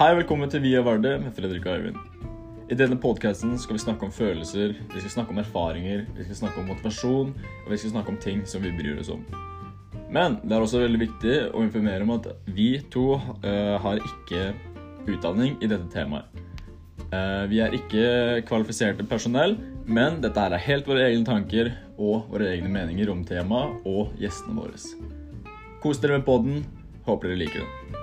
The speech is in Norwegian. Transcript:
Hei, velkommen til Via Verde med Fredrik og Øyvind. I denne podkasten skal vi snakke om følelser, vi skal snakke om erfaringer, vi skal snakke om motivasjon, og vi skal snakke om ting som vi bryr oss om. Men det er også veldig viktig å informere om at vi to uh, har ikke utdanning i dette temaet. Uh, vi er ikke kvalifiserte personell, men dette er helt våre egne tanker og våre egne meninger om temaet og gjestene våre. Kos dere med podden. Håper dere liker den.